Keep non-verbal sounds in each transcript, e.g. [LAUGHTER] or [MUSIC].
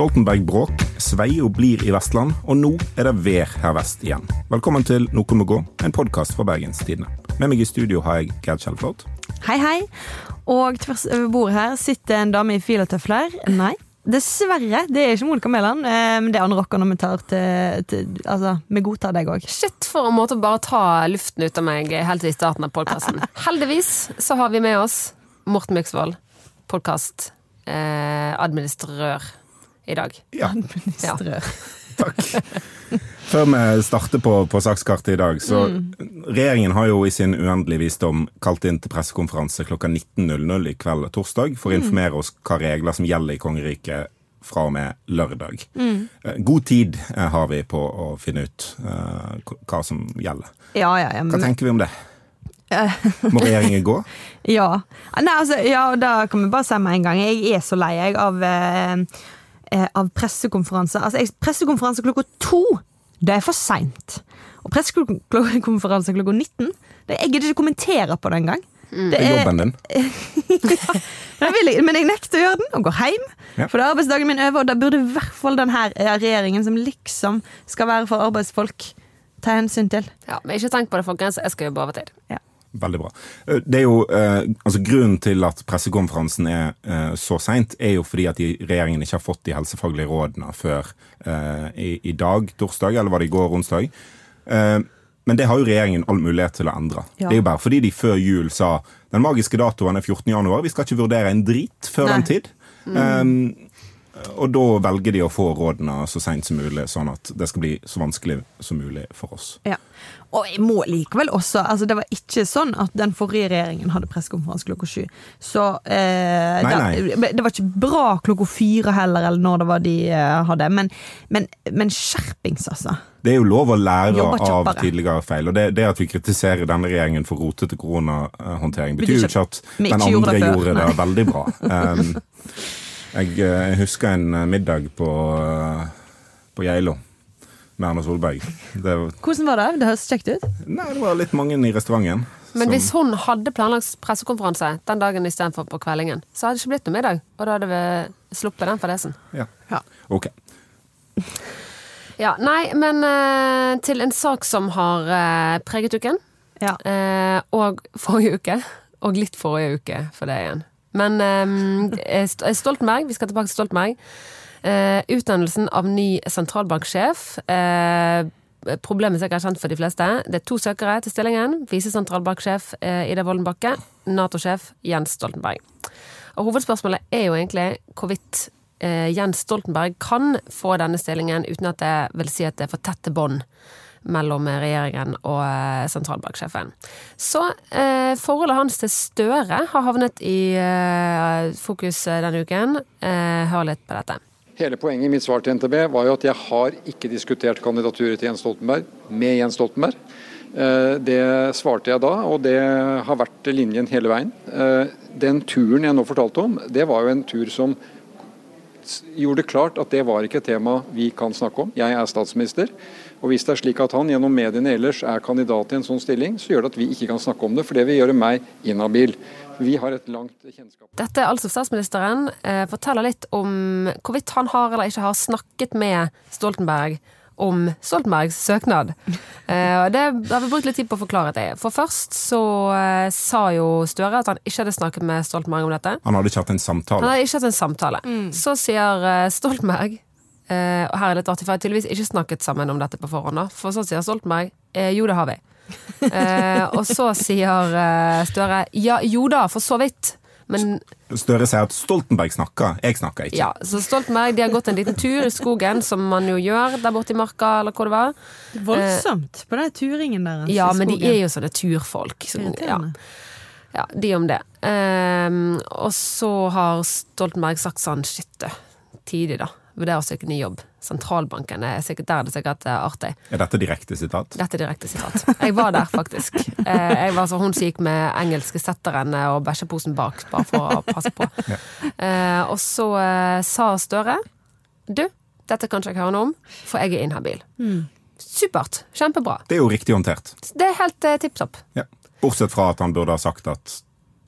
Stoltenberg-bråk, Sveio blir i Vestland, og nå er det vær her vest igjen. Velkommen til Noe må gå, en podkast fra Bergenstidene. Med meg i studio har jeg Gerd Kjellflot. Hei, hei. Og tvers over bordet her sitter en dame i filetøfler. Nei, dessverre. Det er ikke Monica Mæland, eh, men det er Anne Rocker når vi tar til, til Altså, vi godtar deg òg. Shit, for en måte å bare ta luften ut av meg helt i starten av podkasten. [LAUGHS] Heldigvis så har vi med oss Morten Myksvold, podkastadministrør. eh, i dag. Ja, [LAUGHS] Administrør. [LAUGHS] takk. Før vi starter på, på sakskartet i dag, så Regjeringen har jo i sin uendelige visdom kalt inn til pressekonferanse klokka 19.00 i kveld torsdag for å informere oss hva regler som gjelder i kongeriket fra og med lørdag. Mm. God tid eh, har vi på å finne ut uh, hva som gjelder. Ja, ja, ja. Hva tenker vi om det? [LAUGHS] Må regjeringen gå? ja. Nei, altså, ja, da kan vi bare si med en gang. Jeg er så lei jeg av, eh, eh, av pressekonferanse. Altså, jeg- pressekonferanse klokka to, det er for seint. Og pressekonferanse klokka 19, det, jeg gidder ikke kommentere på det engang. Det Det er jobben din. [LAUGHS] Men jeg, vil, men jeg nekter å gjøre den, og går hjem. Ja. For da er arbeidsdagen min over, og da burde i hvert fall denne regjeringen, som liksom skal være for arbeidsfolk, ta hensyn til. Ja, men ikke tenk på det, folkens. Jeg skal jobbe overtid. Veldig bra. Eh, Det er jo, eh, altså Grunnen til at pressekonferansen er eh, så seint, er jo fordi at de, regjeringen ikke har fått de helsefaglige rådene før eh, i, i dag, torsdag, eller var det i går, onsdag. Eh, men det har jo regjeringen all mulighet til å endre. Ja. Det er jo bare fordi de før jul sa den magiske datoen er 14. januar, vi skal ikke vurdere en drit før Nei. den tid. Eh, og da velger de å få rådene så seint som mulig, sånn at det skal bli så vanskelig som mulig for oss. Ja. Og jeg må likevel også altså Det var ikke sånn at den forrige regjeringen hadde pressekonferanse klokka sju. Så eh, Nei, nei. Det var ikke bra klokka fire heller, eller når det var de eh, hadde. Men, men, men skjerpings, altså. Det er jo lov å lære av tidligere feil. Og det, det at vi kritiserer denne regjeringen for rotete koronahåndtering, betyr jo ikke at den andre gjorde det før. gjorde det veldig bra. [LAUGHS] Um, jeg, eh, jeg husker en eh, middag på, eh, på Geilo med Erna Solberg. Det, var- Hvordan var det? Det høres kjekt ut. nei, det var litt mange i restauranten. Men som- hvis hun hadde planlagt pressekonferanse den dagen istedenfor på kveldingen, så hadde det ikke blitt noe middag. Og da hadde vi sluppet den fadesen. ja. Ja. Ok. Ja, nei, men uh, til en sak som har uh, preget uken. Ja. Uh, og forrige uke. Og litt forrige uke for det igjen. Men eh, Stoltenberg, vi skal tilbake til Stoltenberg. Eh, utnevnelsen av ny sentralbanksjef. Eh, problemet er sikkert kjent for de fleste. Det er to søkere til stillingen. Visesentralbanksjef eh, Ida Wolden Bakke. Nato-sjef Jens Stoltenberg. Og hovedspørsmålet er jo egentlig hvorvidt eh, Jens Stoltenberg kan få denne stillingen uten at det vil si at det er for tette bånd mellom regjeringen og eh, sentralbanksjefen. Så eh, forholdet hans til Støre har havnet i eh, fokus eh, denne uken. Eh, hør litt på dette. Hele poenget i mitt svar til NTB var jo at jeg har ikke diskutert kandidaturet til Jens Stoltenberg med Jens Stoltenberg. Eh, Det svarte jeg da, og det har vært linjen hele veien. Den turen jeg nå fortalte om, det var jo en tur som gjorde klart at det var ikke et tema vi kan snakke om. Jeg er statsminister. Og hvis det er slik at han gjennom mediene ellers er kandidat i en sånn stilling, så gjør det at vi ikke kan snakke om det, for det vil gjøre meg inhabil. Vi har et langt kjennskap. Dette er altså statsministeren. Eh, forteller litt om hvorvidt han har eller ikke har snakket med Stoltenberg om Stoltenbergs søknad. Eh, det har vi brukt litt tid på å forklare det. For først så eh, sa jo Støre at han ikke hadde snakket med Stoltenberg om dette. Han hadde ikke hatt en samtale. Han hadde ikke hatt en samtale. Så sier Stoltenberg eh, Og her er det litt artig, for jeg har tydeligvis ikke snakket sammen om dette på forhånd. da. For så sier Stoltenberg eh, jo, det har vi. [LAUGHS] Eh, og så sier eh, Støre ja, jo da, for så vidt. Men Støre sier at Stoltenberg snakker, jeg snakker ikke. ja, så Stoltenberg de har gått en liten tur i skogen, som man jo gjør der borte i marka, eller hvor det var. Voldsomt på den turingen der. Eh, Ja, men de er jo sånne turfolk. Så, ja. Ja, de om det. Ehm, og så har Stoltenberg sagt sånn shit, tidlig, da. Vurderer å søke ny jobb. Sentralbanken er sikkert der er det sikkert eh, artig. Er dette direkte sitat? Dette er direkte sitat. Jeg var der, faktisk. Eh, Jeg var så Hun som gikk med engelske setteren og bæsjeposen bak, bare for å passe på. Ja. Og så eh, sa Støre Du, dette kan ikke jeg høre noe om, for jeg er inhabil. Supert. Kjempebra. Det er jo riktig håndtert. Det er helt eh, tipp topp. Ja. Bortsett fra at han burde ha sagt at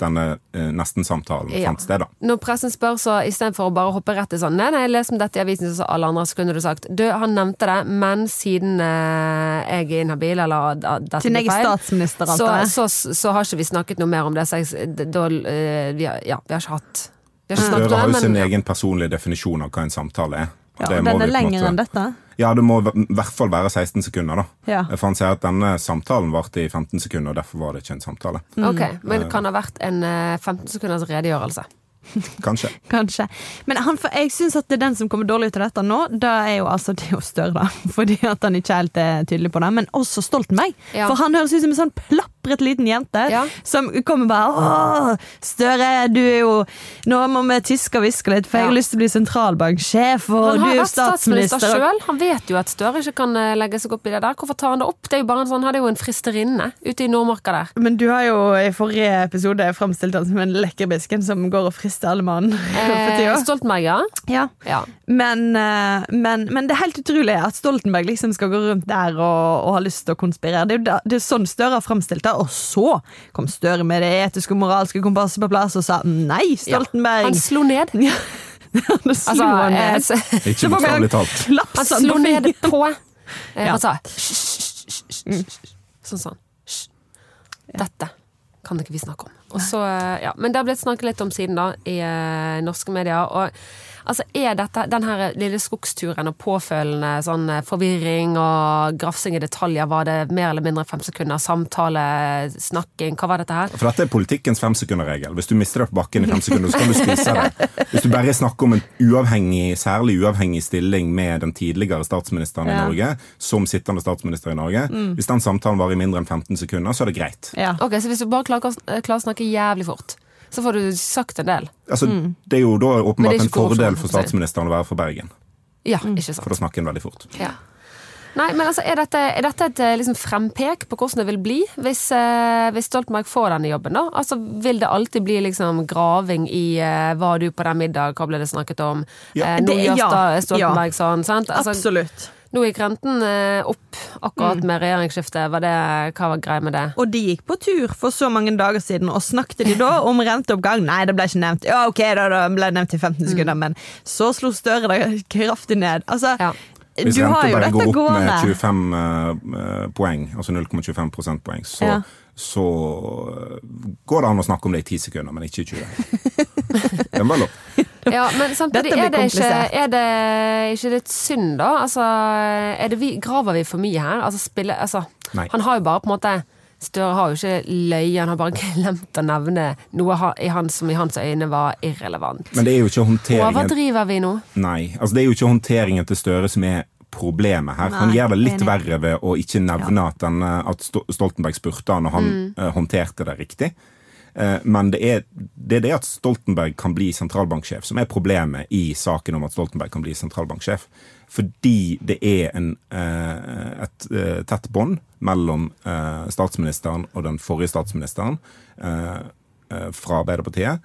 denne eh, nesten-samtalen Ja. fant sted. da. Når pressen spør, så istedenfor å bare hoppe rett til sånn Nei, nei, jeg leser om dette i avisen, så alle andre, så kunne du sagt Du, han nevnte det, men siden eh, jeg er inhabil, eller uh, dette Siden jeg er statsminister, statsminister, så, det jeg. så, så har ikke vi snakket noe mer om det. Så jeg, da, uh, vi, har, ja, vi har ikke hatt Vi har ikke snakket Støre har jo sin men egen personlige definisjon av hva en samtale er. Ja, Det og må den vi er lenger måte- enn dette. Ja, det må i hvert fall være 16 sekunder, da. Ja. For han sier at denne samtalen varte i 15 sekunder, og derfor var det ikke en samtale. Ok, men det kan ha vært en eh, 15 sekunders redegjørelse. [LAUGHS] Kanskje. Kanskje. Men han, for jeg syns at det er den som kommer dårlig ut av dette nå, da er jo altså det å større Støre, da. [LAUGHS] Fordi at han ikke helt er tydelig på det. Men også Stoltenberg. Ja. For han høres ut som en sånn plapret liten jente Ja. som kommer bare Å, Støre, du er jo Nå må vi tyske og hviske litt, for jeg har lyst til å bli sentralbanksjef, og du er jo statsminister statsminister. sjøl. Han vet jo at Støre ikke kan eh, legge seg opp i det der. Hvorfor tar han det opp? Det er jo bare en sånn, Han er jo en fristerinne ute i Nordmarka der. Men du har jo i forrige episode framstilt han som en lekkerbisken som går og frister alle mann [LAUGHS] Eh. Stoltenberg, ja. Ja. ja. Men, eh, men, men det er helt utrolig at Stoltenberg liksom skal gå rundt der og, og ha lyst til å konspirere. Det er, jo da, det er sånn Støre har framstilt det. Og så kom Støre med det etiske og moralske kompasset på plass og sa nei, Stoltenberg. Han slo ned. [LAUGHS] Ja. Han slo Altså, han eh, ned. s- Ikke bokstavelig talt. han han slo ned på eh, Ja. Han sa «Hysj, hysj, hysj, hysj, hysj». Sånn sånn. Dette kan ikke vi snakke om. Og så, eh, ja. Men det har blitt snakket litt om siden da, i eh, norske medier. Og altså, er dette den her lille skogsturen og påfølgende sånn eh, forvirring og grafsing i detaljer, var det mer eller mindre fem sekunder samtale, snakking, hva var dette her? For dette er politikkens femsekunderregel. Hvis du mister deg på bakken i fem sekunder, så kan du spise det. Hvis du bare snakker om en uavhengig, særlig uavhengig stilling med den tidligere statsministeren i Norge, som sittende statsminister i Norge, hvis den samtalen varer i mindre enn 15 sekunder, så er det greit. Ja. Ok, Så hvis du bare klarer, klarer å snakke jævlig fort, så får du sagt en del? Altså, Det er jo da åpenbart en fordel for statsministeren å være fra Bergen, Ja, ikke sant. for da snakker en veldig fort. Ja. Nei, men altså, Er dette, er dette et eh, liksom, frempek på hvordan det vil bli hvis, eh, hvis Stoltenberg får denne jobben? da? Altså, Vil det alltid bli liksom, graving i eh, 'var du på den middag', hva ble det snakket om? Ja. Eh, nå gjør ja, Stoltenberg sånn, sant? Altså, Absolutt. Nå gikk renten eh, opp akkurat med regjeringsskiftet. Var det, hva var greia med det? Og de gikk på tur for så mange dager siden, og snakket de da om renteoppgang? Nei, det ble ikke nevnt. Ja, ok, da, da ble det nevnt i 15 sekunder, men så slo Støre det kraftig ned. Altså, Ja. Hvis du har renta bare går opp med 25 eh, poeng, altså 0,25 prosentpoeng, så, Ja. Så eh, går det an å snakke om det i 10 sekunder, men ikke i 20. [LAUGHS] Den var lov. Ja, men samtidig er det, ikke, er det ikke litt synd, da? Altså, er det vi, graver vi for mye her? Altså, spiller, altså, han har jo bare på en måte Støre har jo ikke løyet, han har bare [LAUGHS] glemt å nevne noe i han, som i hans øyne var irrelevant. Men det er jo ikke håndteringen Overdriver vi nå? Nei, altså det er jo ikke håndteringen til Støre som er problemet her. han gjør det litt enig. verre ved å ikke nevne at, den, eh, at Stoltenberg spurte han, og han Mm. uh, håndterte det riktig. Uh, men det er, det er det at Stoltenberg kan bli sentralbanksjef som er problemet i saken om at Stoltenberg kan bli sentralbanksjef. Fordi det er en, uh, et tett bånd mellom statsministeren og den forrige statsministeren. fra Arbeiderpartiet.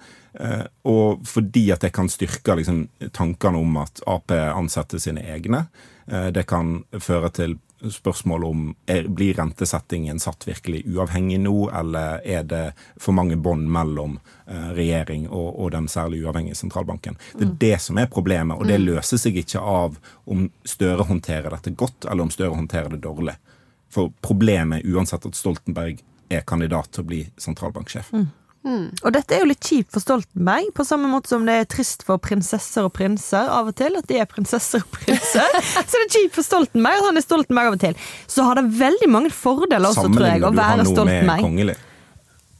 Og fordi at det kan styrke liksom, tankene om at Ap ansetter sine egne. Eh, Det kan føre til spørsmål om er, blir rentesettingen satt virkelig uavhengig nå, eller er det for mange bånd mellom eh, regjering og, og den særlig uavhengige sentralbanken. Det er det som er problemet, og det løser seg ikke av om Støre håndterer dette godt, eller om Støre håndterer det dårlig. For problemet er uansett at Stoltenberg er kandidat til å bli sentralbanksjef. Og dette er jo litt kjipt for Stoltenberg, på samme måte som det er trist for prinsesser og prinser av og til. At de er prinsesser og prinser. [LAUGHS] Så det er kjipt for Stoltenberg at han er Stoltenberg av og til. Så har det veldig mange fordeler også, tror jeg, Sammenligner å du han være nå med Stoltenberg. kongelig?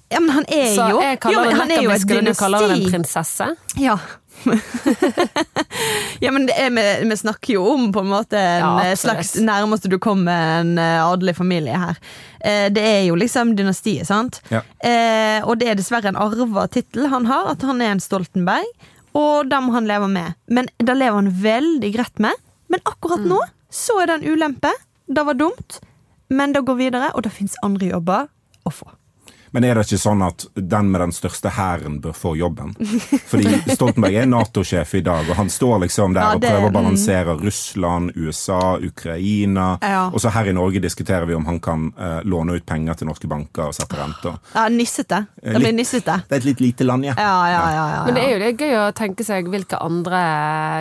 Ja, men han er Så jo jeg kaller jo, det Han er jo et dynasti. du kaller det en prinsesse? Ja. [LAUGHS] ja, men det er, vi, vi snakker jo om på en måte en Ja, eh, slags nærmeste du kommer en eh, adelig familie her. Eh, det er jo liksom dynastiet, sant? Ja. Eh, og det er dessverre en arva tittel han har, at han er en Stoltenberg. Og det må han leve med. Men det lever han veldig greit med. Men akkurat nå så er det en ulempe. Det var dumt, men det går videre, og det fins andre jobber å få. Men er det ikke sånn at den med den største hæren bør få jobben? Fordi Stoltenberg er Nato-sjef i dag, og han står liksom der Ja, og prøver å balansere Russland, USA, Ukraina. Ja. Og så her i Norge diskuterer vi om han kan uh, låne ut penger til norske banker og sette renter. Ja, nissete. Det blir nissete. Det er et litt lite land, ja. Ja, ja, ja. ja, ja. Men det er jo det gøy å tenke seg hvilke andre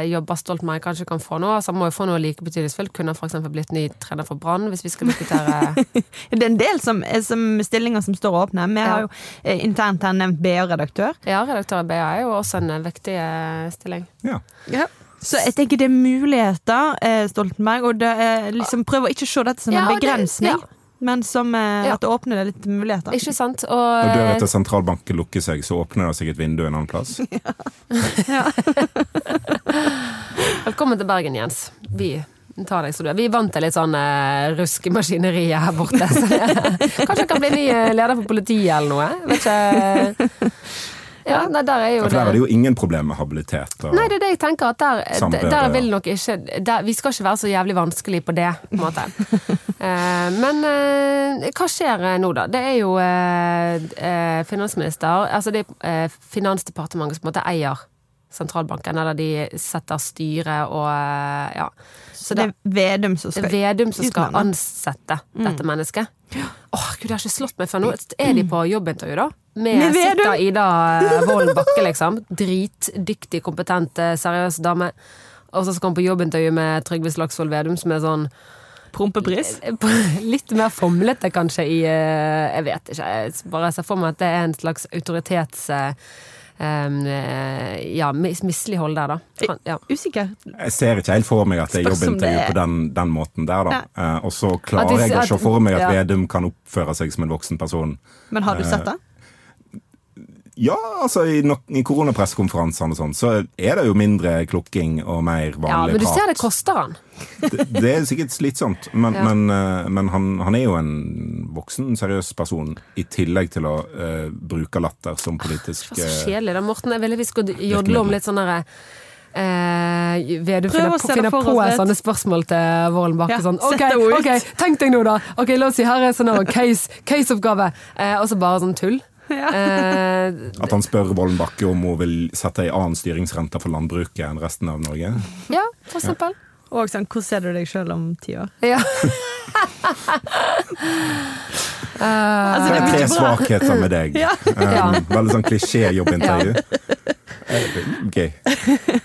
jobber Stoltenberg kanskje kan få nå. Altså, han må jo få noe like betydningsfullt. Kunne han f.eks. blitt ny trener for Brann, hvis vi skal diskutere [LAUGHS] Det er en del som, som stillinger som står åpne. Vi har Ja. jo eh, internt her nevnt BA-redaktør. Ja, redaktør i BA er jo også en eh, viktig eh, stilling. ja. Så jeg tenker det er muligheter, eh, Stoltenberg, og det er liksom ikke å se dette som Ja, en det- begrensning, ja. men som eh, Ja. at det åpner litt muligheter. Ikke sant? Og, Når døra vet til sentralbanken lukker seg, så åpner det seg et vindu en annen plass. [LAUGHS] Ja. [LAUGHS] velkommen til Bergen, Jens. Vi tar deg som du er. Vi er vant til litt sånn rusk her borte. Så [LAUGHS] kanskje jeg kan bli ny eh, leder for politiet eller noe? Vet ikke. Ja, nei, der er jo for der er det jo ingen problem med habilitet. Nei, det er det jeg tenker. At der, der vil nok ikke der, Vi skal ikke være så jævlig vanskelig på det, på en måte. uh, [LAUGHS] men uh, hva skjer nå, da? Det er jo uh, finansminister Altså det er Finansdepartementet som på en måte eier sentralbanken, eller de setter styre og ja. Så det det er Vedum som skal Vedum som skal ansette ansette dette mennesket. Åh, gud, det har ikke slått meg før nå. Er de på jobbintervju, da? Med, Med sitter Ida eh, Wolden Bakke, liksom. Dritdyktig, kompetent, eh, seriøs dame. Og så skal hun på jobbintervju med Trygve Slagsvold Vedum, som er sånn prompepris. [LAUGHS] Litt mer fomlete, kanskje, i eh, Jeg vet ikke. Jeg bare ser for meg at det er en slags autoritets... eh, eh, ja, mis mislighold der, da. Han, ja. Usikker. Jeg ser ikke helt for meg at det er Spørs jobbintervju er- på den, den måten der, da. Uh, og så klarer de- jeg å se for meg at ja. Vedum kan oppføre seg som en voksen person. Men har du sett det? Ja, altså i, no i koronapressekonferansene og sånn, så er det jo mindre klukking og mer vanlig prat. ja, men du ser det koster han. Det, det er sikkert slitsomt, men, Ja. men, eh, men han, han er jo en voksen, seriøs person, i tillegg til å uh, bruke latter som politisk Det var så eh, kjedelig. da, Morten, jeg ville vi skulle jodle om litt sånn derre Eh, Vedum Prøv finner, å på, finner oss sånne spørsmål til Vålen Bakke. Ja, sånn, sett ok, tenk deg nå, da! Ok, La oss si her er sånn her, case- case-oppgave. eh, og så bare sånn tull. [LAUGHS] Eh, At han spør Vollen Bakke om hun vil sette ei annen styringsrente for landbruket enn resten av Norge. ja, for eksempel. Og sånn, hvordan ser du deg sjøl om ti år? Ja. [LAUGHS] Altså, Det det er tre svakheter med deg. [LAUGHS] Ja. Ja. Um, veldig sånn klisjé-jobbintervju. Gøy.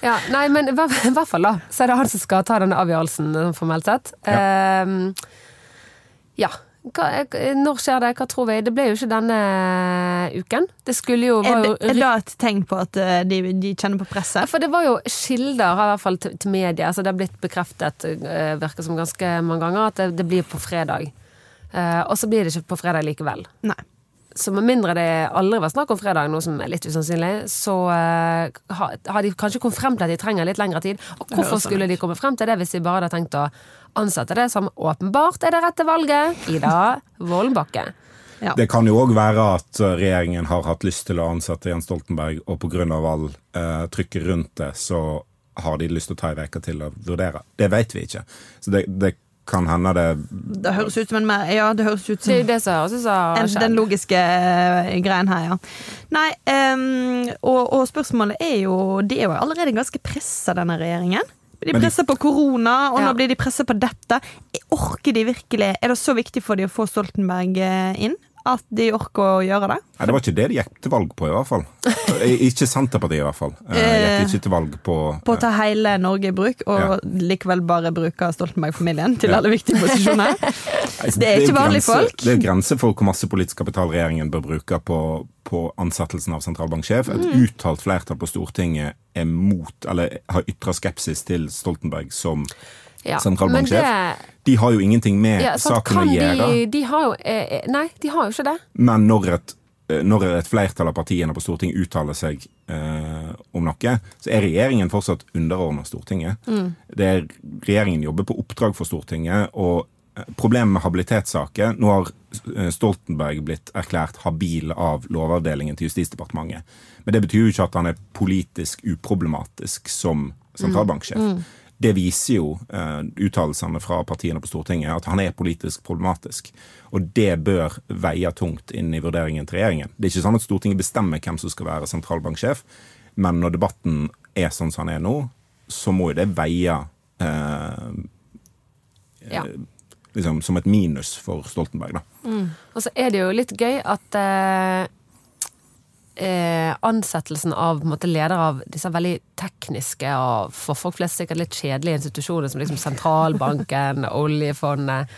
ja. Nei, men i hvert fall, da. Så er det han som skal ta denne avgjørelsen, eh, formelt sett. Ja. ja. Hva, eh, når skjer det? Hva tror vi? Det ble jo ikke denne uken. Det skulle jo, var jo er det et tegn på at eh, de, de kjenner på presset? For det var jo kilder, i hvert fall til, til media, så det har blitt bekreftet, eh, virker som ganske mange ganger, at det, det blir på fredag. Uh, og så blir det ikke på fredag likevel. Nei. Så med mindre det aldri var snakk om fredag, noe som er litt usannsynlig, så uh, har, har de kanskje kommet frem til at de trenger litt lengre tid. Og hvorfor sånn skulle de komme frem til det hvis de bare hadde tenkt å ansette det som åpenbart er det rette valget? Ida Wollenbakke. Ja. Det kan jo òg være at uh, regjeringen har hatt lyst til å ansette Jens Stoltenberg, og pga. all eh, trykket rundt det, så har de lyst til å ta ei uke til å vurdere. Det vet vi ikke. Så det, det kan hende det Det høres ut som en mer Ja, det høres ut Det som det ut som en, den logiske eh, greien her, ja. Nei, um, og, og spørsmålet er jo De er jo allerede ganske pressa, denne regjeringen. De presser på korona, og Ja. nå blir de presset på dette. Orker de virkelig Er det så viktig for de å få Stoltenberg eh, inn? At de orker å gjøre det? Nei, Det var ikke det de gikk til valg på, i hvert fall. Eh, Ikke Senterpartiet, i hvert fall. Eh, Gikk ikke til valg på På å ta hele Norge i bruk, og Ja. likevel bare bruke Stoltenberg-familien til Ja. alle viktige posisjoner. [LAUGHS] Det er ikke vanlige folk. Det er grenser for hvor masse politisk kapital regjeringen bør bruke på, på ansettelsen av sentralbanksjef. Et Mm. uttalt flertall på Stortinget er mot, eller har ytra skepsis til Stoltenberg som Ja, sentralbanksjef. det- De har jo ingenting med Ja, saken å gjøre. De, de har jo eh, eh, Nei, de har jo ikke det. Men når et, eh, når et flertall av partiene på Stortinget uttaler seg eh, om noe, så er regjeringen fortsatt underordna Stortinget. Mm. Det er, regjeringen jobber på oppdrag for Stortinget, og problemet med habilitetssaker Nå har eh, Stoltenberg blitt erklært habil av Lovavdelingen til Justisdepartementet. Men det betyr jo ikke at han er politisk uproblematisk som sentralbanksjef. det viser jo uh, uttalelsene fra partiene på Stortinget, at han er politisk problematisk. Og det bør veie tungt inn i vurderingen til regjeringen. Det er ikke sånn at Stortinget bestemmer hvem som skal være sentralbanksjef, men når debatten er sånn som den er nå, så må jo det veie uh, Ja. Liksom, som et minus for Stoltenberg. da. Og så er det jo litt gøy at eh, eh, ansettelsen av måte, ledere av disse veldig tekniske og for folk flest sikkert litt kjedelige institusjoner som liksom sentralbanken, [LAUGHS] oljefondet,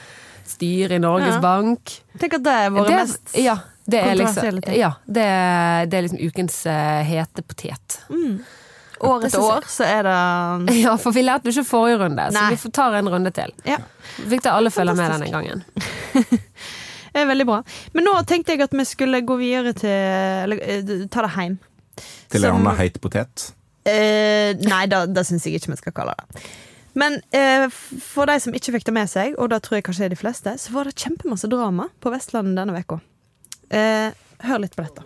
styret i Norges Ja. Bank Tenk at det er våre det, mest ja, det er liksom, ja, det, det er liksom ukens uh, hete potet. År etter år så er det Ja, for vi lærte jo ikke forrige runde, så Nei. vi tar en runde til. Ja. Fikk det alle følge med denne gangen. [LAUGHS] Det er veldig bra. Men nå tenkte jeg at vi skulle gå videre til Eller eh, ta det hjem. Til en annen heit potet. Eh, nei, da, da syns jeg ikke vi skal kalle det. Men eh, for de som ikke fikk det med seg, og da tror jeg kanskje er de fleste, så var det kjempemasse drama på Vestlandet denne uka. Eh, hør litt på dette.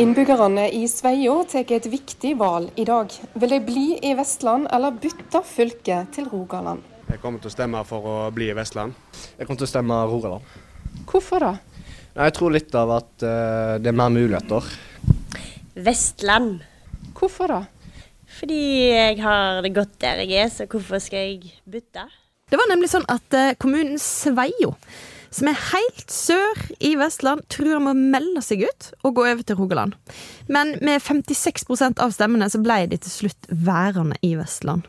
Innbyggerne i Sveio tar et viktig valg i dag. Vil de bli i Vestland eller bytte fylke til Rogaland? Jeg kommer til å stemme for å bli i Vestland. Jeg kommer til å stemme Rogaland. Hvorfor det? Jeg tror litt av at eh, det er mer muligheter. Vestland. Hvorfor det? Fordi jeg har det godt der jeg er, så hvorfor skal jeg bytte? Det var nemlig sånn at eh, kommunen Sveio, som er helt sør i Vestland, tror han må melde seg ut og gå over til Rogaland. Men med 56 av stemmene så ble de til slutt værende i Vestland.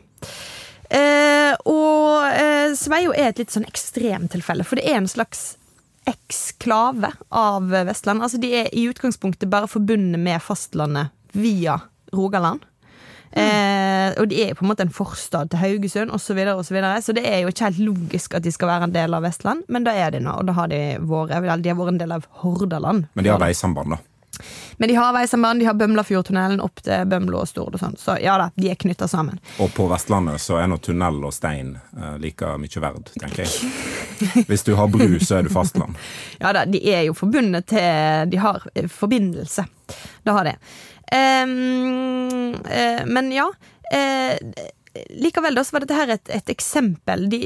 Eh, og eh, Sveio er et litt sånn ekstremtilfelle, for det er en slags eksklave av Vestland. Altså De er i utgangspunktet bare forbundet med fastlandet via Rogaland. Eh, og de er jo på en måte en forstad til Haugesund osv., så, videre, og så, videre. så det er jo ikke helt logisk at de skal være en del av Vestland, men det er de nå. Og da har de vært, de har vært en del av Hordaland. Men de har veisamband, da. Men de har veisamband, de har Bømlafjordtunnelen opp til Bømlo og Stord og sånn. Så ja da, de er knytta sammen. Og på Vestlandet så er nå tunnel og stein eh, like mye verd, tenker jeg. Hvis du har bru, så er du fastland. [LAUGHS] Ja da, de er jo forbundet til De har forbindelse. Det har de. Ehm, eh, men ja. eh, likevel da, så var dette her et, et eksempel de,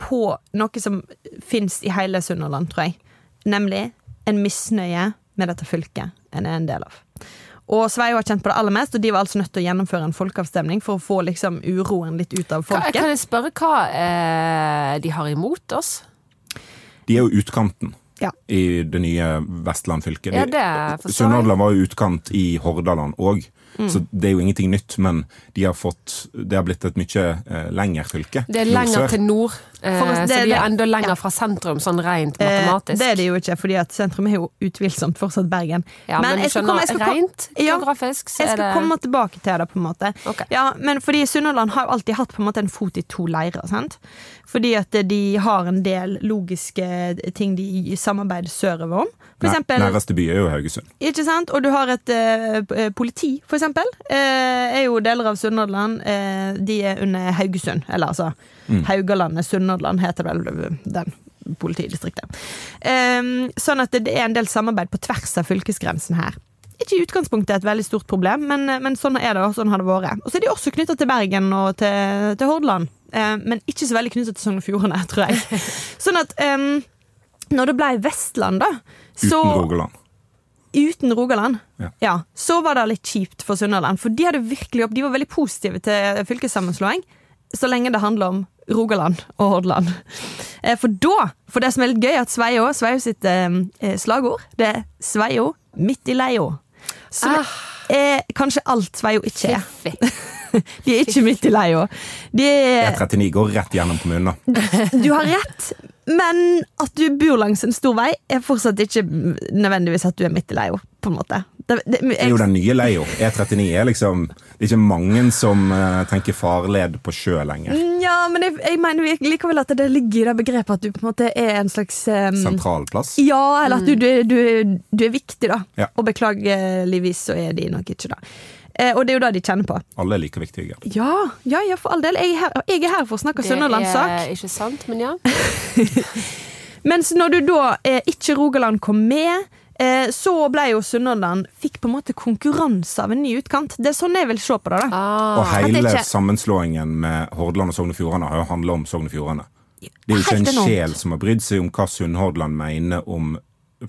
på noe som fins i hele Sunnhordland, tror jeg. Nemlig en misnøye med dette fylket en er en del av. Og Sveio har kjent på det aller mest, og de var altså nødt til å gjennomføre en folkeavstemning for å få liksom uroen litt ut av folket. kan jeg spørre hva eh, de har imot oss? De er jo utkanten Ja. i det nye Vestland fylke. Ja, det. Sunnhordland var jo utkant i Hordaland òg, Mm. så det er jo ingenting nytt. Men de har fått, det har blitt et mye eh, lengre fylke. Det er lenger til nord, For det, så de er enda lenger Ja. fra sentrum, sånn rent Eh, matematisk. det er det jo ikke, fordi at sentrum er jo utvilsomt fortsatt Bergen. ja, men, jeg du skal skjønner, komme- jeg skal rent Ja, geografisk så Jeg skal det komme tilbake til det, på en måte. Okay. Ja, men fordi Sunnhordland har jo alltid hatt på en måte en fot i to leirer. sant? Fordi at de har en del logiske ting de samarbeider sørover om. For eksempel, Nærmeste by er jo Haugesund. ikke sant? Og du har et uh, politi, for eksempel. Uh, er jo deler av Sunnhordland. Uh, de er under Haugesund. Eller altså Haugalandet, Sunnhordland heter vel den politidistriktet. Um, sånn at det er en del samarbeid på tvers av fylkesgrensen her. Ikke i utgangspunktet et veldig stort problem, men, men sånn er det, og sånn har det vært. Og så er de også knytta til Bergen og til, til Hordaland, eh, men ikke så veldig knytta til Sogn og Fjordane, [LAUGHS] tror jeg. Sånn at um, når det ble Vestland, da Uten Rogaland. uten Rogaland, Ja. ja. så var det litt kjipt for Sunnhordland. For de hadde virkelig opp, de var veldig positive til fylkessammenslåing, så lenge det handler om Rogaland og Hordaland. Eh, For da, for det som er litt gøy, at Sveio, Sveio sitt eh, eh, slagord, det er Sveio midt i leia. Som er kanskje alt Sveio ikke er. [LAUGHS] De er ikke midt i leia. De er E39 går rett gjennom kommunen. da. du har rett, men at du bor langs en stor vei, er fortsatt ikke nødvendigvis at du er midt i leia, på en måte. Det, det, Det er jo den nye leia. E39 er liksom Det er ikke mange som uh, tenker farled på sjø lenger. Ja, men jeg, jeg mener likevel at det ligger i det begrepet at du på en måte er en slags um, Sentralplass? Ja, eller at du, du, du, du er viktig, da. Ja. Og beklageligvis så er de nok ikke det. Eh, og det er jo det de kjenner på. Alle er like viktige. Ja, ja, ja for all del. Jeg er her, jeg er her for å snakke Det er ikke sant, men ja. [LAUGHS] Mens når du da eh, ikke Rogaland kom med, så ble jo Sunnhordland Fikk på en måte konkurranse av en ny utkant. Det er sånn jeg vil se på det. da Ah. Og hele ikke- sammenslåingen med Hordaland og Sogn og Fjordane har jo handla om Sogn og Fjordane. Det er jo ikke en sjel som har brydd seg om hva Sunnhordland mener om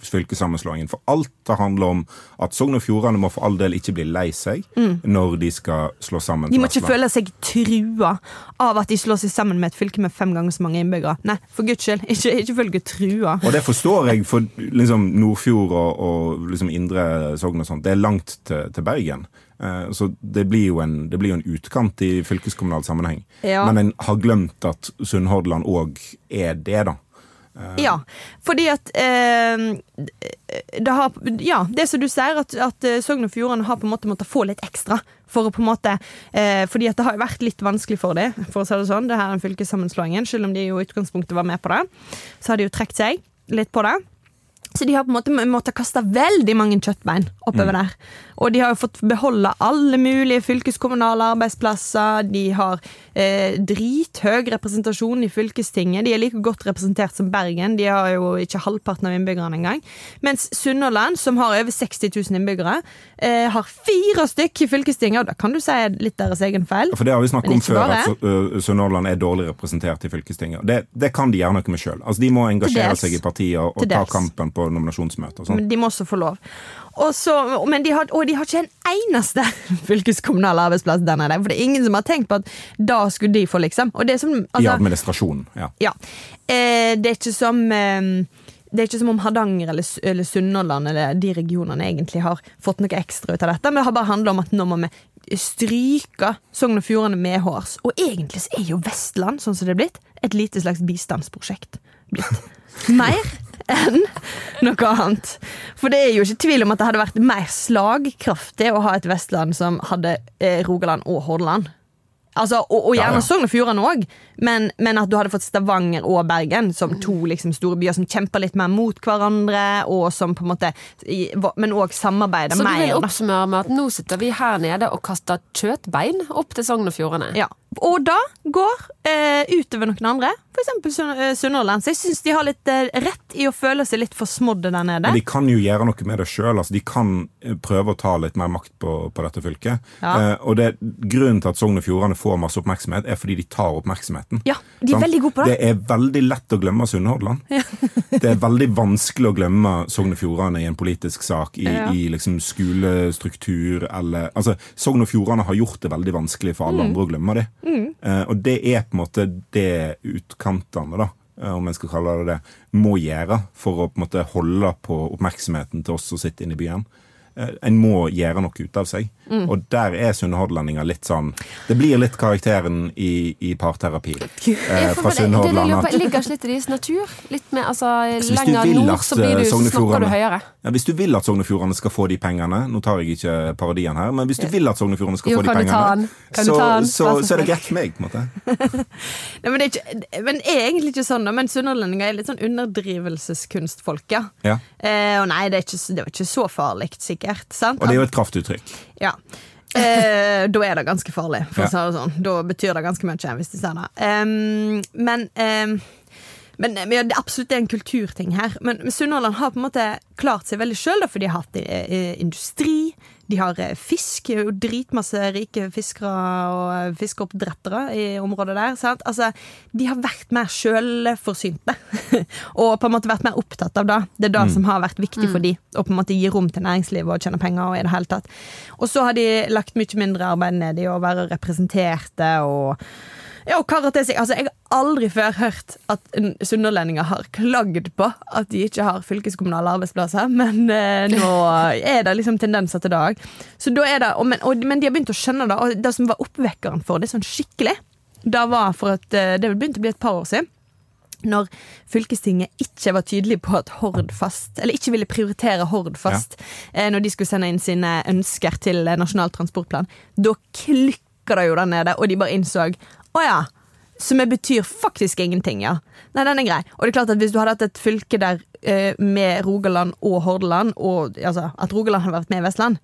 fylkessammenslåingen. For alt det handler om at Sogn og Fjordane må for all del ikke bli lei seg når de skal slå sammen Mm. De må ikke føle seg trua av at de slår seg sammen med et fylke med fem ganger så mange innbyggere. Nei, for guds skyld, [LAUGHS] ikke, ikke følge trua. Og det forstår jeg, for liksom Nordfjord og, og liksom indre Sogn og sånt, det er langt til, til Bergen. Eh, Så det blir, jo en, det blir jo en utkant i fylkeskommunal sammenheng. Ja. Men en har glemt at Sunnhordland òg er det, da. Ja, fordi at eh, det har, Ja, det som du sier, at, at eh, Sogn og Fjordane har på en måte måttet få litt ekstra. For å på en måte eh, Fordi at det har vært litt vanskelig for dem, for å si det sånn, det her er en fylkessammenslåingen. Selv om de jo i utgangspunktet var med på det, så har de jo trukket seg litt på det. Så de har på en måte måttet kaste veldig mange kjøttbein oppover der. Og de har jo fått beholde alle mulige fylkeskommunale arbeidsplasser. De har eh, drithøy representasjon i fylkestinget. De er like godt representert som Bergen. De har jo ikke halvparten av innbyggerne engang. Mens Sunnhordland, som har over 60 000 innbyggere, eh, har fire stykk i fylkestinget. Og da kan du si litt deres egen feil. For det har vi snakket om før, bare. at uh, Sunnhordland er dårlig representert i fylkestinget. Det, det kan de gjøre noe med sjøl. Altså, de må engasjere seg i partiet og, ta kampen på nominasjonsmøter og sånn. De må også få lov. Og, så, men de har, og de har ikke en eneste [LAUGHS] fylkeskommunal arbeidsplass der nede. For det er ingen som har tenkt på at da skulle de få, liksom. Og det som, I altså, administrasjonen, ja. ja. Eh, det er ikke som eh, det er ikke som om Hardanger eller, eller Sunnhordland eller de regionene egentlig har fått noe ekstra ut av dette, men det har bare handla om at nå må vi stryke Sogn og Fjordane medhårs. Og egentlig så er jo Vestland, sånn som det er blitt, et lite slags bistandsprosjekt. Blitt. Mer enn noe annet. For det er jo ikke tvil om at det hadde vært mer slagkraftig å ha et Vestland som hadde eh, Rogaland og Hordaland. Altså, og, og gjerne ja. Sogn og Fjordane òg, men, men at du hadde fått Stavanger og Bergen som to liksom, store byer som kjemper litt mer mot hverandre, og som på en måte Men òg samarbeider Så du vil oppsummere med at nå sitter vi her nede og kaster kjøttbein opp til Sogn og Fjordane? Ja. Og da går eh, utover noen andre, f.eks. Sunnhordland. Så jeg syns de har litt eh, rett i å føle seg litt forsmådde der nede. Men de kan jo gjøre noe med det sjøl. Altså, de kan eh, prøve å ta litt mer makt på, på dette fylket. Ja. Eh, og det, Grunnen til at Sogn og Fjordane får masse oppmerksomhet, er fordi de tar oppmerksomheten. Ja, de er veldig gode på det. Det er veldig lett å glemme Sunnhordland. [LAUGHS] det er veldig vanskelig å glemme Sogn og Fjordane i en politisk sak, i, Ja. i liksom skolestruktur eller Altså, Sogn og Fjordane har gjort det veldig vanskelig for alle Mm. andre å glemme det. Eh, og det er på en måte det utkantene, da, eh, om jeg skal kalle det det, må gjøre for å på en måte holde på oppmerksomheten til oss som sitter inne i byen. Eh, En må gjøre noe ut av seg. Mm. Og der er sunnhordlendinger litt sånn Det blir litt karakteren i, i parterapi eh, fra fra det- det Sunnhordland. Ligger litt i deres natur? Litt med, altså, Lenger nord så blir eh, du, snakker du høyere. Ja, hvis du vil at Sogn og Fjordane skal få de pengene Nå tar jeg ikke parodien her, men hvis du vil at Sogn og Fjordane skal Jo, få de pengene, så, ta den? så, så er det greit for meg. på en måte [LAUGHS] Nei, men, det er ikke, men er egentlig ikke sånn. Men sunnhordlendinger er litt sånn underdrivelseskunstfolk, ja. Ja. Eh, og nei, det ikke, det er ikke så farlig, sikkert. Sant? Og det er jo et kraftuttrykk. Ja. Eh, da er det ganske farlig, for å si det sånn. Da betyr det ganske mye, hvis de sier det. Um, men um, men, ja, det er absolutt en kulturting her. Men, Sunnhordland har på en måte klart seg veldig sjøl, fordi de har hatt industri. De har eh, fisk, jo dritmasse rike fiskere og eh, fiskeoppdrettere i området der. Sant? Altså, de har vært mer sjølforsynte. [LAUGHS] og på en måte vært mer opptatt av det. Det er det som har vært viktig for de Å på en måte gi rom til næringslivet og tjene penger. Og i det hele tatt Og så har de lagt mye mindre arbeid ned i å være representerte og ja, og karatesing. Altså, jeg har aldri før hørt at en sunnhordlendinger har klagd på at de ikke har fylkeskommunale arbeidsplasser, men eh, nå [LAUGHS] er det liksom tendenser til det òg. Så da det, og, men, og, men de har begynt å skjønne det, og det som var oppvekkeren for det sånn skikkelig, det var for at eh, det begynte å bli et par år siden. Når fylkestinget ikke var tydelig på at Hordfast Eller ikke ville prioritere Hordfast eh, når de skulle sende inn sine ønsker til eh, Nasjonal transportplan. Da klikka det jo der nede, og de bare innså å ja. Som betyr faktisk ingenting, ja. Nei, den er grei. Og det er klart at hvis du hadde hatt et fylke der eh, med Rogaland og Hordaland, og altså, at Rogaland hadde vært med i Vestland,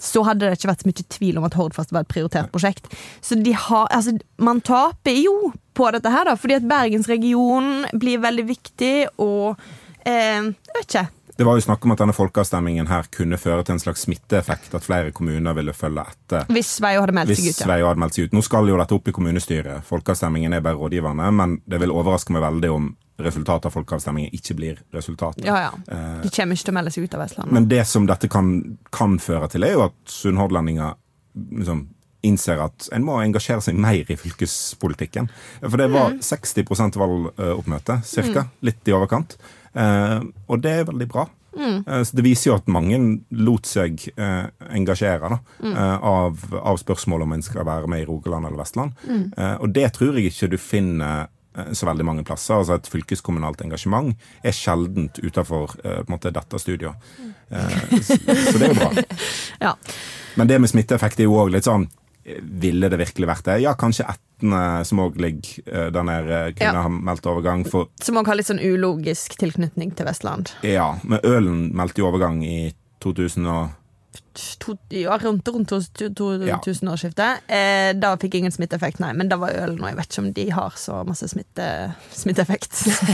så hadde det ikke vært så mye tvil om at Hordfast var et prioritert prosjekt. Så har, altså, man taper jo på dette her, da, fordi at Bergensregionen blir veldig viktig, og eh, jeg vet ikke. Det var jo snakk om at denne folkeavstemningen her kunne føre til en slags smitteeffekt, at flere kommuner ville følge etter. Hvis Sveio hadde meldt seg ut, ja. Sveio hadde meldt seg ut. Nå skal jo dette opp i kommunestyret. Folkeavstemningen er bare rådgivende, men det vil overraske meg veldig om resultatet av folkeavstemningen ikke blir resultatet. Ja, ja. De kommer ikke til å melde seg ut av Vestlandet. Men det som dette kan, kan føre til, er jo at sunnhordlendinger liksom innser at en må engasjere seg mer i fylkespolitikken. For det var 60 valgoppmøte, cirka. Litt i overkant. Eh, og det er veldig bra. Eh, så det viser jo at mange lot seg eh, engasjere da, av, av spørsmålet om en skal være med i Rogaland eller Vestland. Og det tror jeg ikke du finner så veldig mange plasser. Altså Et fylkeskommunalt engasjement er sjeldent utenfor på en måte dette studioet. Eh, så, så det er jo bra. [LAUGHS] Ja. Men det med smitteeffekt er jo òg litt sånn Ville det virkelig vært det? Ja, kanskje Etne, som òg ligger eh, der nede, kunne Ja. ha meldt overgang. For Som òg har litt sånn ulogisk tilknytning til Vestland. ja, men Ølen meldte jo overgang i 2000 og To, ja, rundt rundt to- Ja. tusenårsskiftet. Eh, da fikk ingen smitteeffekt, nei. Men da var ølen, og jeg vet ikke om de har så masse smitte, smitteeffekt.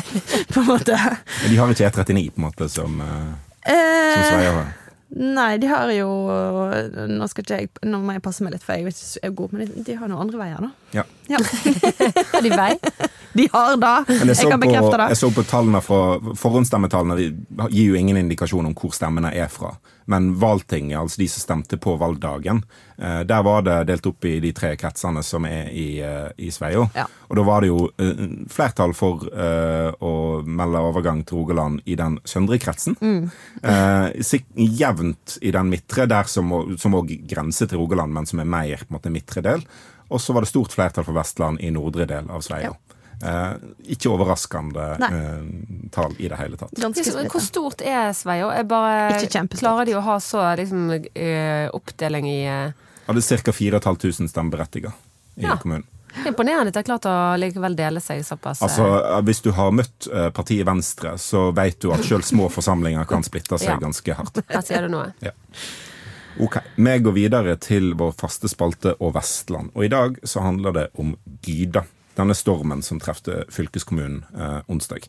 [LAUGHS] på en måte. Men de har ikke E39, på en måte, som, eh, som Sverige har. Nei, de har jo Nå skal ikke jeg Nå må jeg passe meg litt, for jeg er god, men de, de har noen andre veier, da. Ja. Ja. Har [LAUGHS] de vei? De har da! Jeg Jeg kan på, bekrefte det. jeg så på tallene fra Forhåndsstemmetallene gir jo ingen indikasjon om hvor stemmene er fra. Men valgtinget, altså de som stemte på valgdagen, eh, der var det delt opp i de tre kretsene som er i, eh, i Sveio. Ja. Og da var det jo eh, flertall for å melde overgang til Rogaland i den søndre kretsen. Mm. Jevnt i den midtre, der som òg grenser til Rogaland, men som er mer på en måte midtre del. Og så var det stort flertall for Vestland i nordre del av Sveio. Eh, ikke overraskende eh, tall i det hele tatt. Hvor stort er Sveio? Jeg bare Ikke. Klarer de å ha så liksom, eh, oppdeling i eh, Hadde ca. 4500 stemmeberettiget i Ja. kommunen. det er Imponerende at de har klart å likevel dele seg såpass. eh, Altså, eh, Hvis du har møtt partiet Venstre, så vet du at selv små forsamlinger kan splitte seg Ja. ganske hardt. Her sier du noe. Ok, Vi går videre til vår faste spalte og Vestland. Og i dag så handler det om Gyda. Denne stormen som trefte fylkeskommunen eh, onsdag.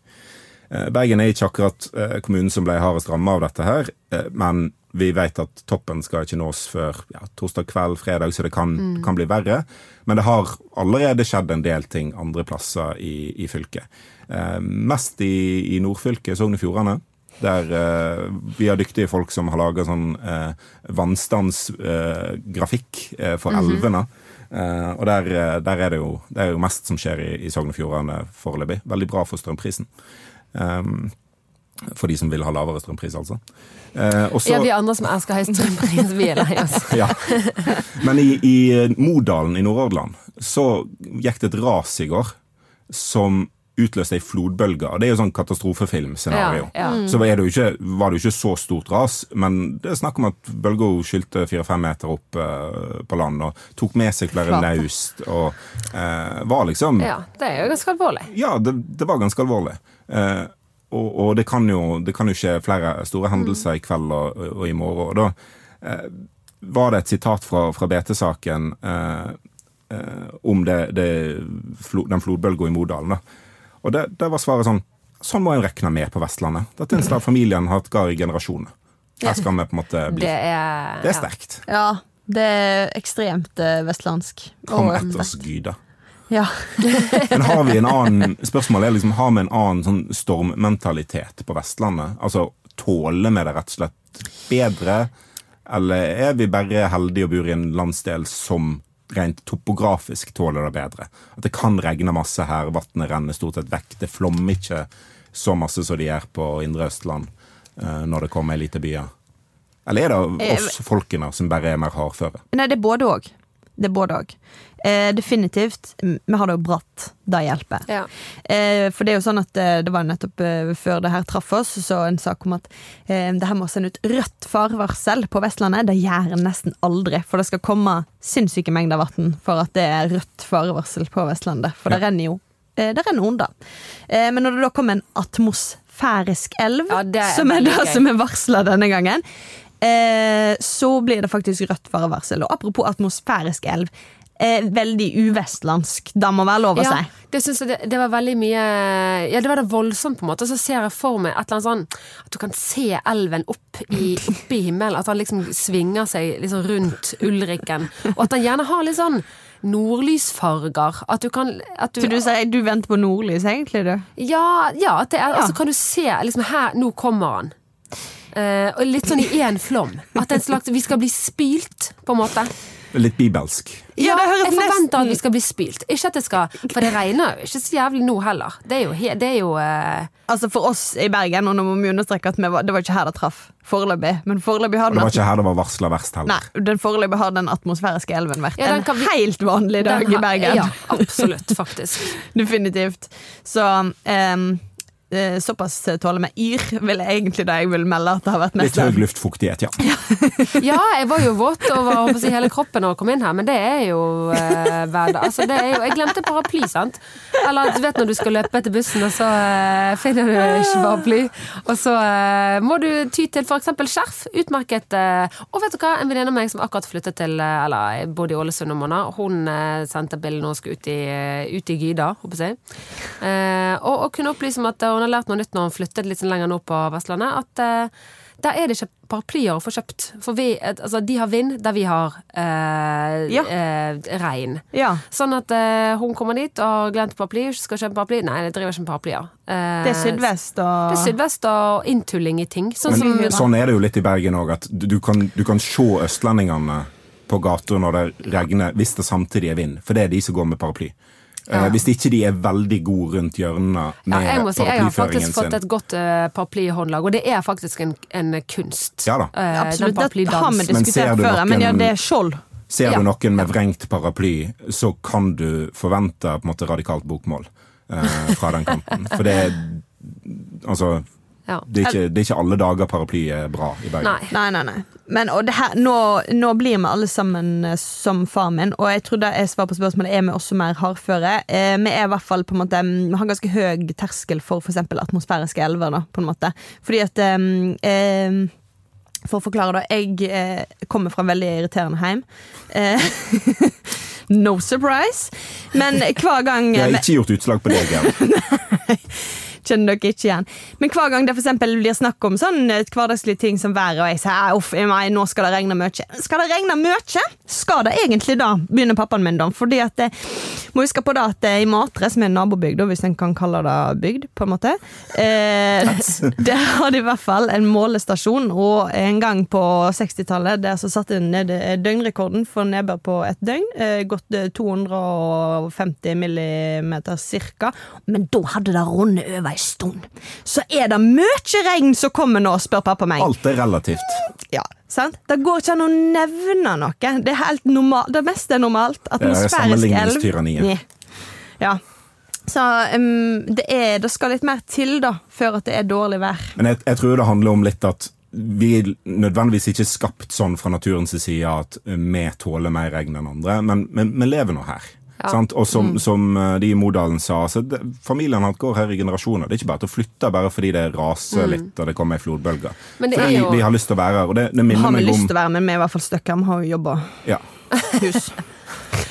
Eh, Bergen er ikke akkurat eh, kommunen som ble hardest rammet av dette her, eh, men vi vet at toppen skal ikke nås før ja, torsdag kveld, fredag, så det kan, kan bli verre. Men det har allerede skjedd en del ting andre plasser i, i fylket. Eh, mest i, i nordfylket, Sogn og Fjordane. Der eh, vi har dyktige folk som har laga sånn eh, vannstandsgrafikk eh, for elvene. Uh, og der, der er det jo det er jo mest som skjer i, i Sogn og Fjordane foreløpig. Veldig bra for strømprisen. Um, for de som vil ha lavere strømpris, altså. Eh, også, Ja, vi andre som elsker høy strømpris, vi er lei oss. [LAUGHS] ja. Men i, i Modalen i Nordhordland så gikk det et ras i går som utløste ei flodbølge. Og det er jo sånn katastrofefilmscenario. Ja, ja. Så er det jo ikke, var det jo ikke så stort ras, men det er snakk om at bølga skylte fire-fem meter opp uh, på land og tok med seg flere naust og uh, var liksom Ja, det er jo ganske alvorlig. ja, det, det var ganske alvorlig. Uh, og og det, kan jo, det kan jo skje flere store hendelser i kveld og, og i morgen. Og da eh, var det et sitat fra, fra BT-saken om det, det, den flodbølga i Modalen. Da. Og det, det var svaret sånn Sånn må en regne med på Vestlandet. Dette er en sted familien har hatt gard i generasjoner. Her skal vi på en måte bli. Det er, Det er sterkt. Ja, det er ekstremt eh, vestlandsk. Kom etter oss, Gyda. Ja. [LAUGHS] Men har vi en annen Spørsmålet er liksom, har vi en annen sånn stormmentalitet på Vestlandet? Altså, tåler vi det rett og slett bedre? Eller er vi bare heldige og bor i en landsdel som rent topografisk tåler det bedre? At det kan regne masse her, vannet renner stort sett vekk. Det flommer ikke så masse som de gjør på indre Østland eh, når det kommer ei lite byer. Eller er det oss folkene som bare er mer hardføre? Nei, det er både òg. Det er både òg. Eh, definitivt. Vi har det jo bratt. Det hjelper. Ja. Eh, for det er jo sånn at eh, det var nettopp eh, før det her traff oss, så en sak om at eh, det her må sende ut rødt farevarsel på Vestlandet. Det gjør en nesten aldri, for det skal komme sinnssyke mengder vann for at det er rødt farevarsel på Vestlandet. For det renner jo eh, Det renner under. Eh, men når det da kommer en atmosfærisk elv, Ja, er som er det som er varsla denne gangen, eh, så blir det faktisk rødt farevarsel. Og apropos atmosfærisk elv. eh, veldig uvestlandsk. Det må være lov å Ja, si. det synes jeg det, det var veldig mye Ja, det var det voldsomt, på en måte. Så ser jeg for meg et eller annet sånn At du kan se elven opp i, opp i himmelen. At han liksom svinger seg liksom rundt Ulriken. Og at han gjerne har litt sånn nordlysfarger. At du kan at du, Så du sier du venter på nordlys, egentlig, du? Ja, ja, det er, Ja. altså kan du se liksom her, nå kommer han. Eh, og litt sånn i én flom. At slags, vi skal bli spylt, på en måte. Litt bibelsk. Ja, Ja, det høres jeg forventer nesten- at vi skal bli spylt. Ikke at det skal For det regner jo ikke så jævlig nå heller. Det er jo, det er jo eh, Altså For oss i Bergen, og nå må vi understreke at vi var, det var ikke her det traff. Foreløpig. Men foreløpig har den, det var ikke her det var varsla verst heller. Nei, den foreløpig har den atmosfæriske elven vært Ja, en vi- helt vanlig dag har, i Bergen. Ja, absolutt, faktisk. [LAUGHS] Definitivt. Så ehm, eh, såpass tåler med yr, vil jeg egentlig da jeg vil melde at det har vært mest Litt høy luftfuktighet, [LAUGHS] ja. Ja, jeg var jo våt over å si, hele kroppen når jeg kom inn her, men det er jo eh, hverdag. Altså, det er jo, jeg glemte paraply, sant. Eller du vet når du skal løpe etter bussen, og så eh, finner du ikke paraply. Og så eh, må du ty til f.eks. skjerf. Utmerket. eh, og vet du hva, en venninne av meg som akkurat flyttet til eh, Eller jeg bodde i Ålesund noen måneder, hun eh, sendte bilde når hun skulle ut i, eh, ut i Gyda, håper jeg. Eh, og, og kunne opplyse om at eh, hun har lært noe nytt når hun flyttet litt lenger nå på Vestlandet. At eh, der er det ikke paraplyer å få kjøpt. For vi, eh, altså, de har vind der vi har eh, Ja. eh, regn. Ja. Sånn at eh, hun kommer dit og har glemt paraply, skal kjøpe paraply. Nei, det driver ikke med paraplyer. Eh, Det er sydvest og Det er sydvest og inntulling i ting. Sånn som sånn er det jo litt i Bergen òg, at du kan, du kan se østlendingene på gata når det regner, hvis det samtidig er vind. For det er de som går med paraply. Eh, hvis ikke de er veldig gode rundt hjørnene ja, med jeg må si, jeg har faktisk fått et godt uh, paraplyhåndlag, og det er faktisk en, en kunst. Ja da. Uh, Absolutt, det har vi paraplydansen. Men ser diskutert før, før, men ja, det er skjold. Ser Ja. du noen med vrengt paraply, så kan du forvente på en måte radikalt bokmål uh, fra den kanten. For det er Altså, Ja. det er, ikke, det er ikke alle dager paraply er bra i Bergen. Nei. Nei, nei, nei. Men og det her, nå, nå blir vi alle sammen eh, som far min, og jeg tror jeg svar på spørsmålet er vi også mer hardføre. Eh, vi er i hvert fall på en måte Vi har ganske høy terskel for f.eks. atmosfæriske elver, da, på en måte. Fordi at eh, eh, For å forklare, da. Jeg eh, kommer fra en veldig irriterende heim. Eh, [LAUGHS] no surprise. Men hver gang Det har ikke gjort utslag på deg, Gerd. [LAUGHS] kjenner dere ikke igjen. Men hver gang det for blir snakk om sånn eh, hverdagslige ting som været, og jeg sier «Ah, uff, nå skal det regne mye. Skal det regne mye? Skal det egentlig da? Begynner pappaen min da. Fordi at eh, må huske på da at eh, i Matre, som er en nabobygd, hvis en kan kalle det bygd, på en måte, eh, [LAUGHS] der har de i hvert fall en målestasjon, og en gang på 60-tallet der så satte de ned døgnrekorden for nedbør på et døgn, eh, gått eh, 250 millimeter cirka, men da hadde det rundet over ei stund. Så er det mye regn som kommer nå, spør pappa meg. Alt er relativt. Ja, sant? Det går ikke an å nevne noe. Det er helt normalt. Det meste er normalt. Atmosfærisk elv. Ja. Så um, det, er, det skal litt mer til da, før at det er dårlig vær. Men jeg, jeg tror det handler om litt at vi er nødvendigvis ikke skapt sånn fra naturens side at vi tåler mer regn enn andre, men vi lever nå her. Sant? Og som, som eh, de i Modalen sa, så det, familien hans går her i generasjoner. Det er ikke bare til å flytte bare fordi det raser litt og det kommer ei flodbølge. Men det Fordi jo- vi har lyst til å være her. Og det, det minner Har vi lyst til å være med, vi er i hvert fall stuck her. Vi har jo jobba ja. hus.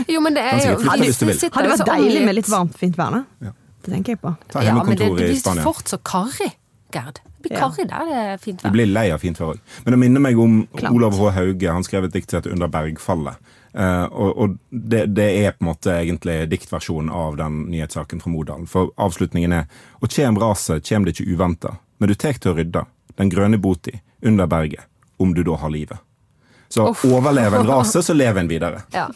Jo, men det er jo du Hadde det vært deilig med litt varmt, fint vær, da? Ja. Det tenker jeg på. Ta Ja, men det, det i blir fort så karrig, Gerd. Det blir Ja. karrig der det er fint Du vær. blir lei av fint vær òg. Men det minner meg om Klamt. Olav H. Hauge. Han skrev et dikt som heter 'Under bergfallet'. Eh, og og det, det er på en måte egentlig diktversjonen av den nyhetssaken fra Modalen. For avslutningen er Og kjem raset, kjem det ikke uventa, men du tek til å rydde, den grønne boti, under berget, om du da har livet. Så Uff. overlever en raset, så lever en videre. [LAUGHS] Ja.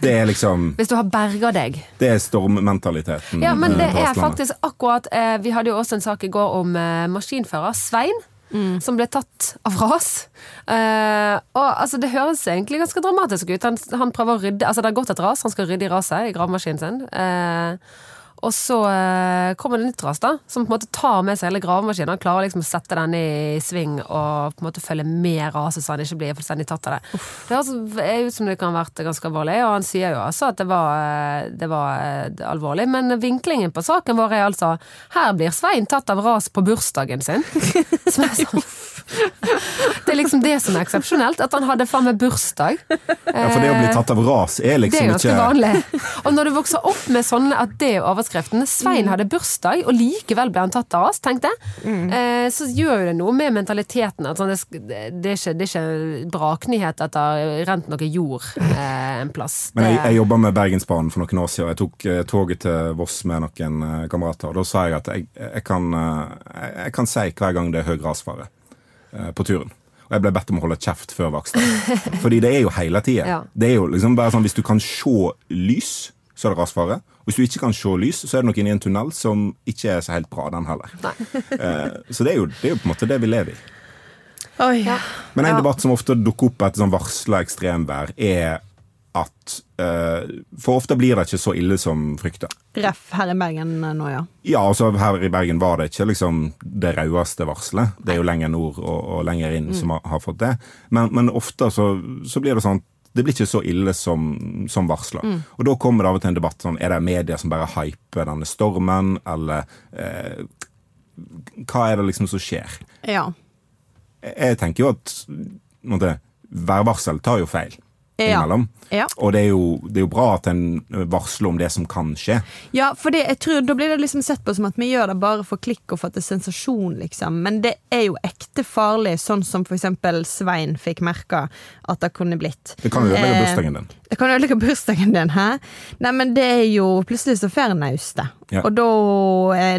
Det er liksom Hvis du har berga deg. Det er stormmentaliteten. Ja, men eh, det er faktisk akkurat eh, Vi hadde jo også en sak i går om eh, maskinfører Svein. Som ble tatt av ras. Eh, og altså, Det høres egentlig ganske dramatisk ut. Han, han prøver å rydde Altså Det har gått et ras, han skal rydde i raset i gravemaskinen sin. Eh, Og så eh, kommer det nytt ras, da, som på en måte tar med seg hele gravemaskinen. Han klarer liksom å sette den i sving og på en måte følge med raset, så han ikke blir fullstendig tatt av det. Det høres ut som det kan ha vært ganske alvorlig, og han sier jo altså at det var, eh, det var eh, alvorlig. Men vinklingen på saken vår er altså her blir Svein tatt av ras på bursdagen sin. [LAUGHS] Som er sånn Det er liksom det som er eksepsjonelt, at han hadde faen meg bursdag. Ja, for det å bli tatt av ras er Det er liksom ganske ikke vanlig. Og når du vokser opp med sånne at det er overskriften Svein hadde bursdag, og likevel ble han tatt av oss, tenkte jeg. Eh, så gjør jo det noe med mentaliteten. At sånn, det, det, er ikke, det er ikke braknyhet at det har rent noe jord eh, en plass. [LAUGHS] Men jeg, jeg jobba med Bergensbanen for noen år siden. og Jeg tok eh, toget til Voss med noen kamerater. og Da sa jeg at jeg, jeg, kan, jeg, kan si hver gang det er høy rasfare eh, på turen. Og jeg ble bedt om å holde kjeft før Vakstad. [LAUGHS] Fordi det er jo hele tida. Ja. Det er jo liksom bare sånn hvis du kan se lys, så er det rasfare. Hvis du ikke kan se lys, så er det noe i en tunnel som ikke er så helt bra, den heller. [LAUGHS] Eh, så det er, jo, det er jo på en måte det vi lever i. Oi. Men en Ja. debatt som ofte dukker opp etter sånn varsla ekstremvær, er at uh, For ofte blir det ikke så ille som frykta. Ref her i Bergen eh, nå, ja. Ja, altså her i Bergen var det ikke liksom det raueste varselet. Det er jo lenger nord og, og lenger inn som har, har fått det. Men, men ofte så, så blir det sånn det blir ikke så ille som, som varsla. Og da kommer det av og til en debatt sånn Er det media som bare hyper denne stormen, eller eh, Hva er det liksom som skjer? Ja. Jeg tenker jo at en værvarsel tar jo feil. Innimellom. Ja. Og det er, jo, det er jo bra at en varsler om det som kan skje. Ja, for det, jeg tror, da blir det liksom sett på som at vi gjør det bare for klikk og for at det er sensasjon, liksom. Men det er jo ekte farlig, sånn som for eksempel Svein fikk merka at det kunne blitt. Det kan jo ødelegge Eh, bursdagen din. Det kan ødelegge bursdagen din, hæ? Nei, men det er jo Plutselig så får en nauste. Ja. Og da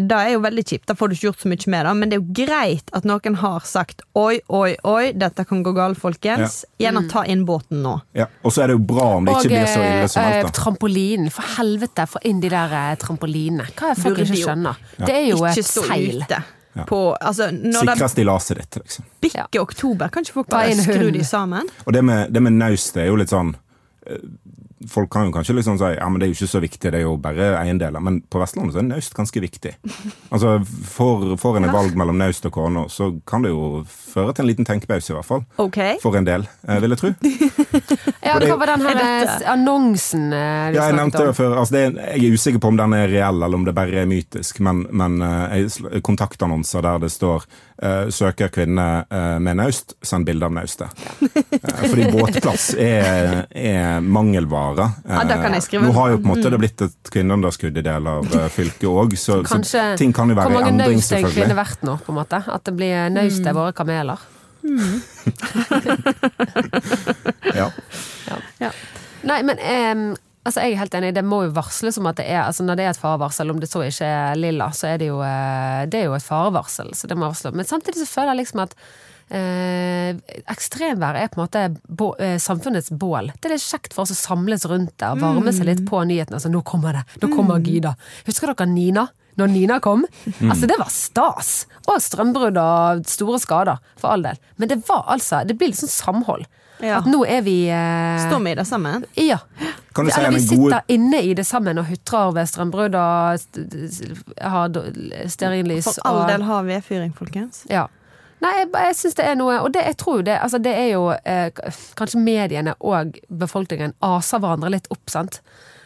da Det er jo veldig kjipt. Da får du ikke gjort så mye med det. Men det er jo greit at noen har sagt oi, oi, oi, dette kan gå galt, folkens. Gjerne ta inn båten nå. Ja. Og så er det jo bra om det ikke blir så ille som eh, alt. da. trampolinen. For helvete, få inn de der eh, trampolinene. Hva er det folk Burde ikke skjønner? Ja. Det er jo Ikke et seil. feil. ute. På, altså, Sikre stillaset ditt, liksom. Bikke oktober, kan ikke folk bare skru de sammen? Og det med, det med naust det er jo litt sånn uh, Folk kan jo kanskje liksom si ja, men det er jo ikke så viktig, det er jo bare eiendeler. Men på Vestlandet så er naust ganske viktig. [LAUGHS] Altså, Får får en et valg mellom naust og kone, så kan det jo føre til en liten tenkepause, i hvert fall. Okay. For en del, eh, vil jeg tro. [LAUGHS] Ja, det- hva var den her eh, annonsen eh, du Ja, jeg nevnte om? før. Altså, det er, jeg er usikker på om den er reell, eller om det bare er mytisk. Men, men eh, kontaktannonser der det står eh, 'søker kvinne eh, med naust', send bilde av naustet. Eh, fordi båtplass er, er mangelvare. Ja, da kan jeg skrive Nå har jo på en måte det blitt et kvinneunderskudd i deler av eh, fylket òg, [LAUGHS] så, så ting kan jo være i mange endring, naust er en kvinne selvfølgelig. verdt nå, på en måte? At det blir naust Mm. er våre kameler? [LAUGHS] Ja. Nei, men em, altså jeg er helt enig, det må jo varsles om at det er altså Når det er et farevarsel, om det så ikke er lilla, så er det jo, eh, det er jo et farevarsel. Så det må varsles. Men samtidig så føler jeg liksom at eh, ekstremvær er på en måte bo, eh, samfunnets bål. Det er litt kjekt for oss å samles rundt det og varme seg litt på nyhetene. Altså, nå kommer det! Nå kommer Gyda. Husker dere Nina? Når Nina kom? Altså, det var stas! Og strømbrudd og store skader, for all del. Men det var altså Det blir litt sånn samhold. Ja. At nå er vi eh, Står vi i det sammen? ja. Kan du si Eller vi sitter gode... inne i det sammen og hutrer ved strømbrudd og har stearinlys For all og del har vedfyring, folkens. Ja. Nei, jeg, jeg syns det er noe Og det, jeg tror det Altså, det er jo eh, Kanskje mediene og befolkningen aser hverandre litt opp, sant.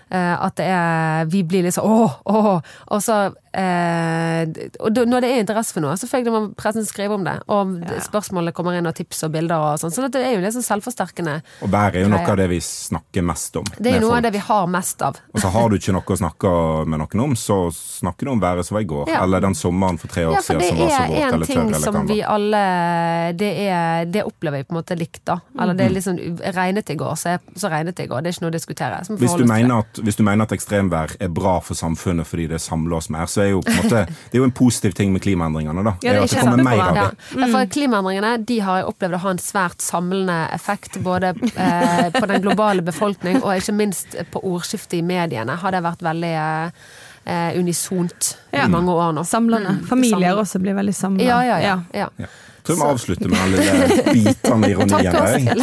Eh, at det er Vi blir litt sånn åh, åh. Og så Og når det er interesse for noe, Så selvfølgelig må pressen skrive om det. Og Ja. spørsmålene kommer inn, og tips og bilder og sånn. Så det er jo sånn selvforsterkende. Og vær er jo noe av det vi snakker mest om. Det er jo noe av det vi har mest av. Og så har du ikke noe å snakke med noen om, så snakker du om været som var i går. Ja. Eller den sommeren for tre år Ja, siden det som var så er våt en eller tørr. ting eller som kan vi være. alle det, er, det opplever vi på en måte likt, da. Eller det er liksom regnet i går, så, jeg, så regnet det i går. Det er ikke noe å diskutere. Vi Hvis du, det. mener at, hvis du mener at ekstremvær er bra for samfunnet fordi det samler oss mer, så er jo på en måte [LAUGHS] Det er jo en positiv ting med klimaendringene, da. Ja, det er at det kommer mer av det. ja, for klimaendringene de har jeg opplevd å ha en svært samlende effekt både eh, på den globale befolkning og ikke minst på ordskiftet i mediene. Har det vært veldig eh, unisont Ja. i mange år nå. Samlende. Familier Samlende. også blir veldig samla. Ja, ja, ja. ja. Ja. Tror vi avslutter med den lille biten av ironien [LAUGHS] Takk også. der.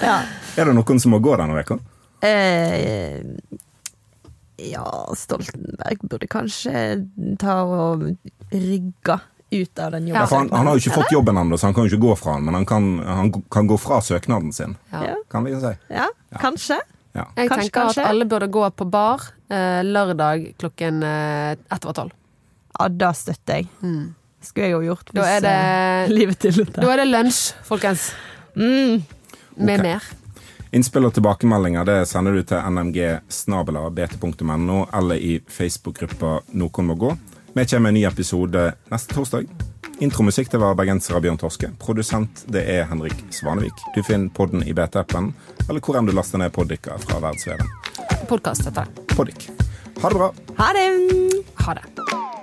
[LAUGHS] Ja. Er det noen som må gå denne uka? Eh, Ja, Stoltenberg burde kanskje ta og rygge ut av den jobben. Ja, han, han har jo ikke fått jobben ennå, så han kan jo ikke gå fra den, men han kan, han kan gå fra søknaden sin, Ja. Ja. kan vi si. Ja, kanskje. Ja. Jeg Kanskje, tenker kanskje. at alle burde gå på bar eh, lørdag klokken eh, ett over tolv. Ja, da støtter jeg. Skulle jeg jo gjort Da hvis er det- eh, [LAUGHS] livet tillot Da er det lunsj, folkens. Mm. Med okay. mer. Innspill og tilbakemeldinger det sender du til nmg.bt.no eller i Facebook-gruppa Noen må gå. Vi kommer med en ny episode neste torsdag. Intromusikk det var bergenser av Bjørn Torske. Produsent det er Henrik Svanevik. Du finner podden i BT-appen eller hvor enn du laster ned poddiker fra verdensveven. Podkast, dette. Poddik. Ha det bra. Ha det. Ha det!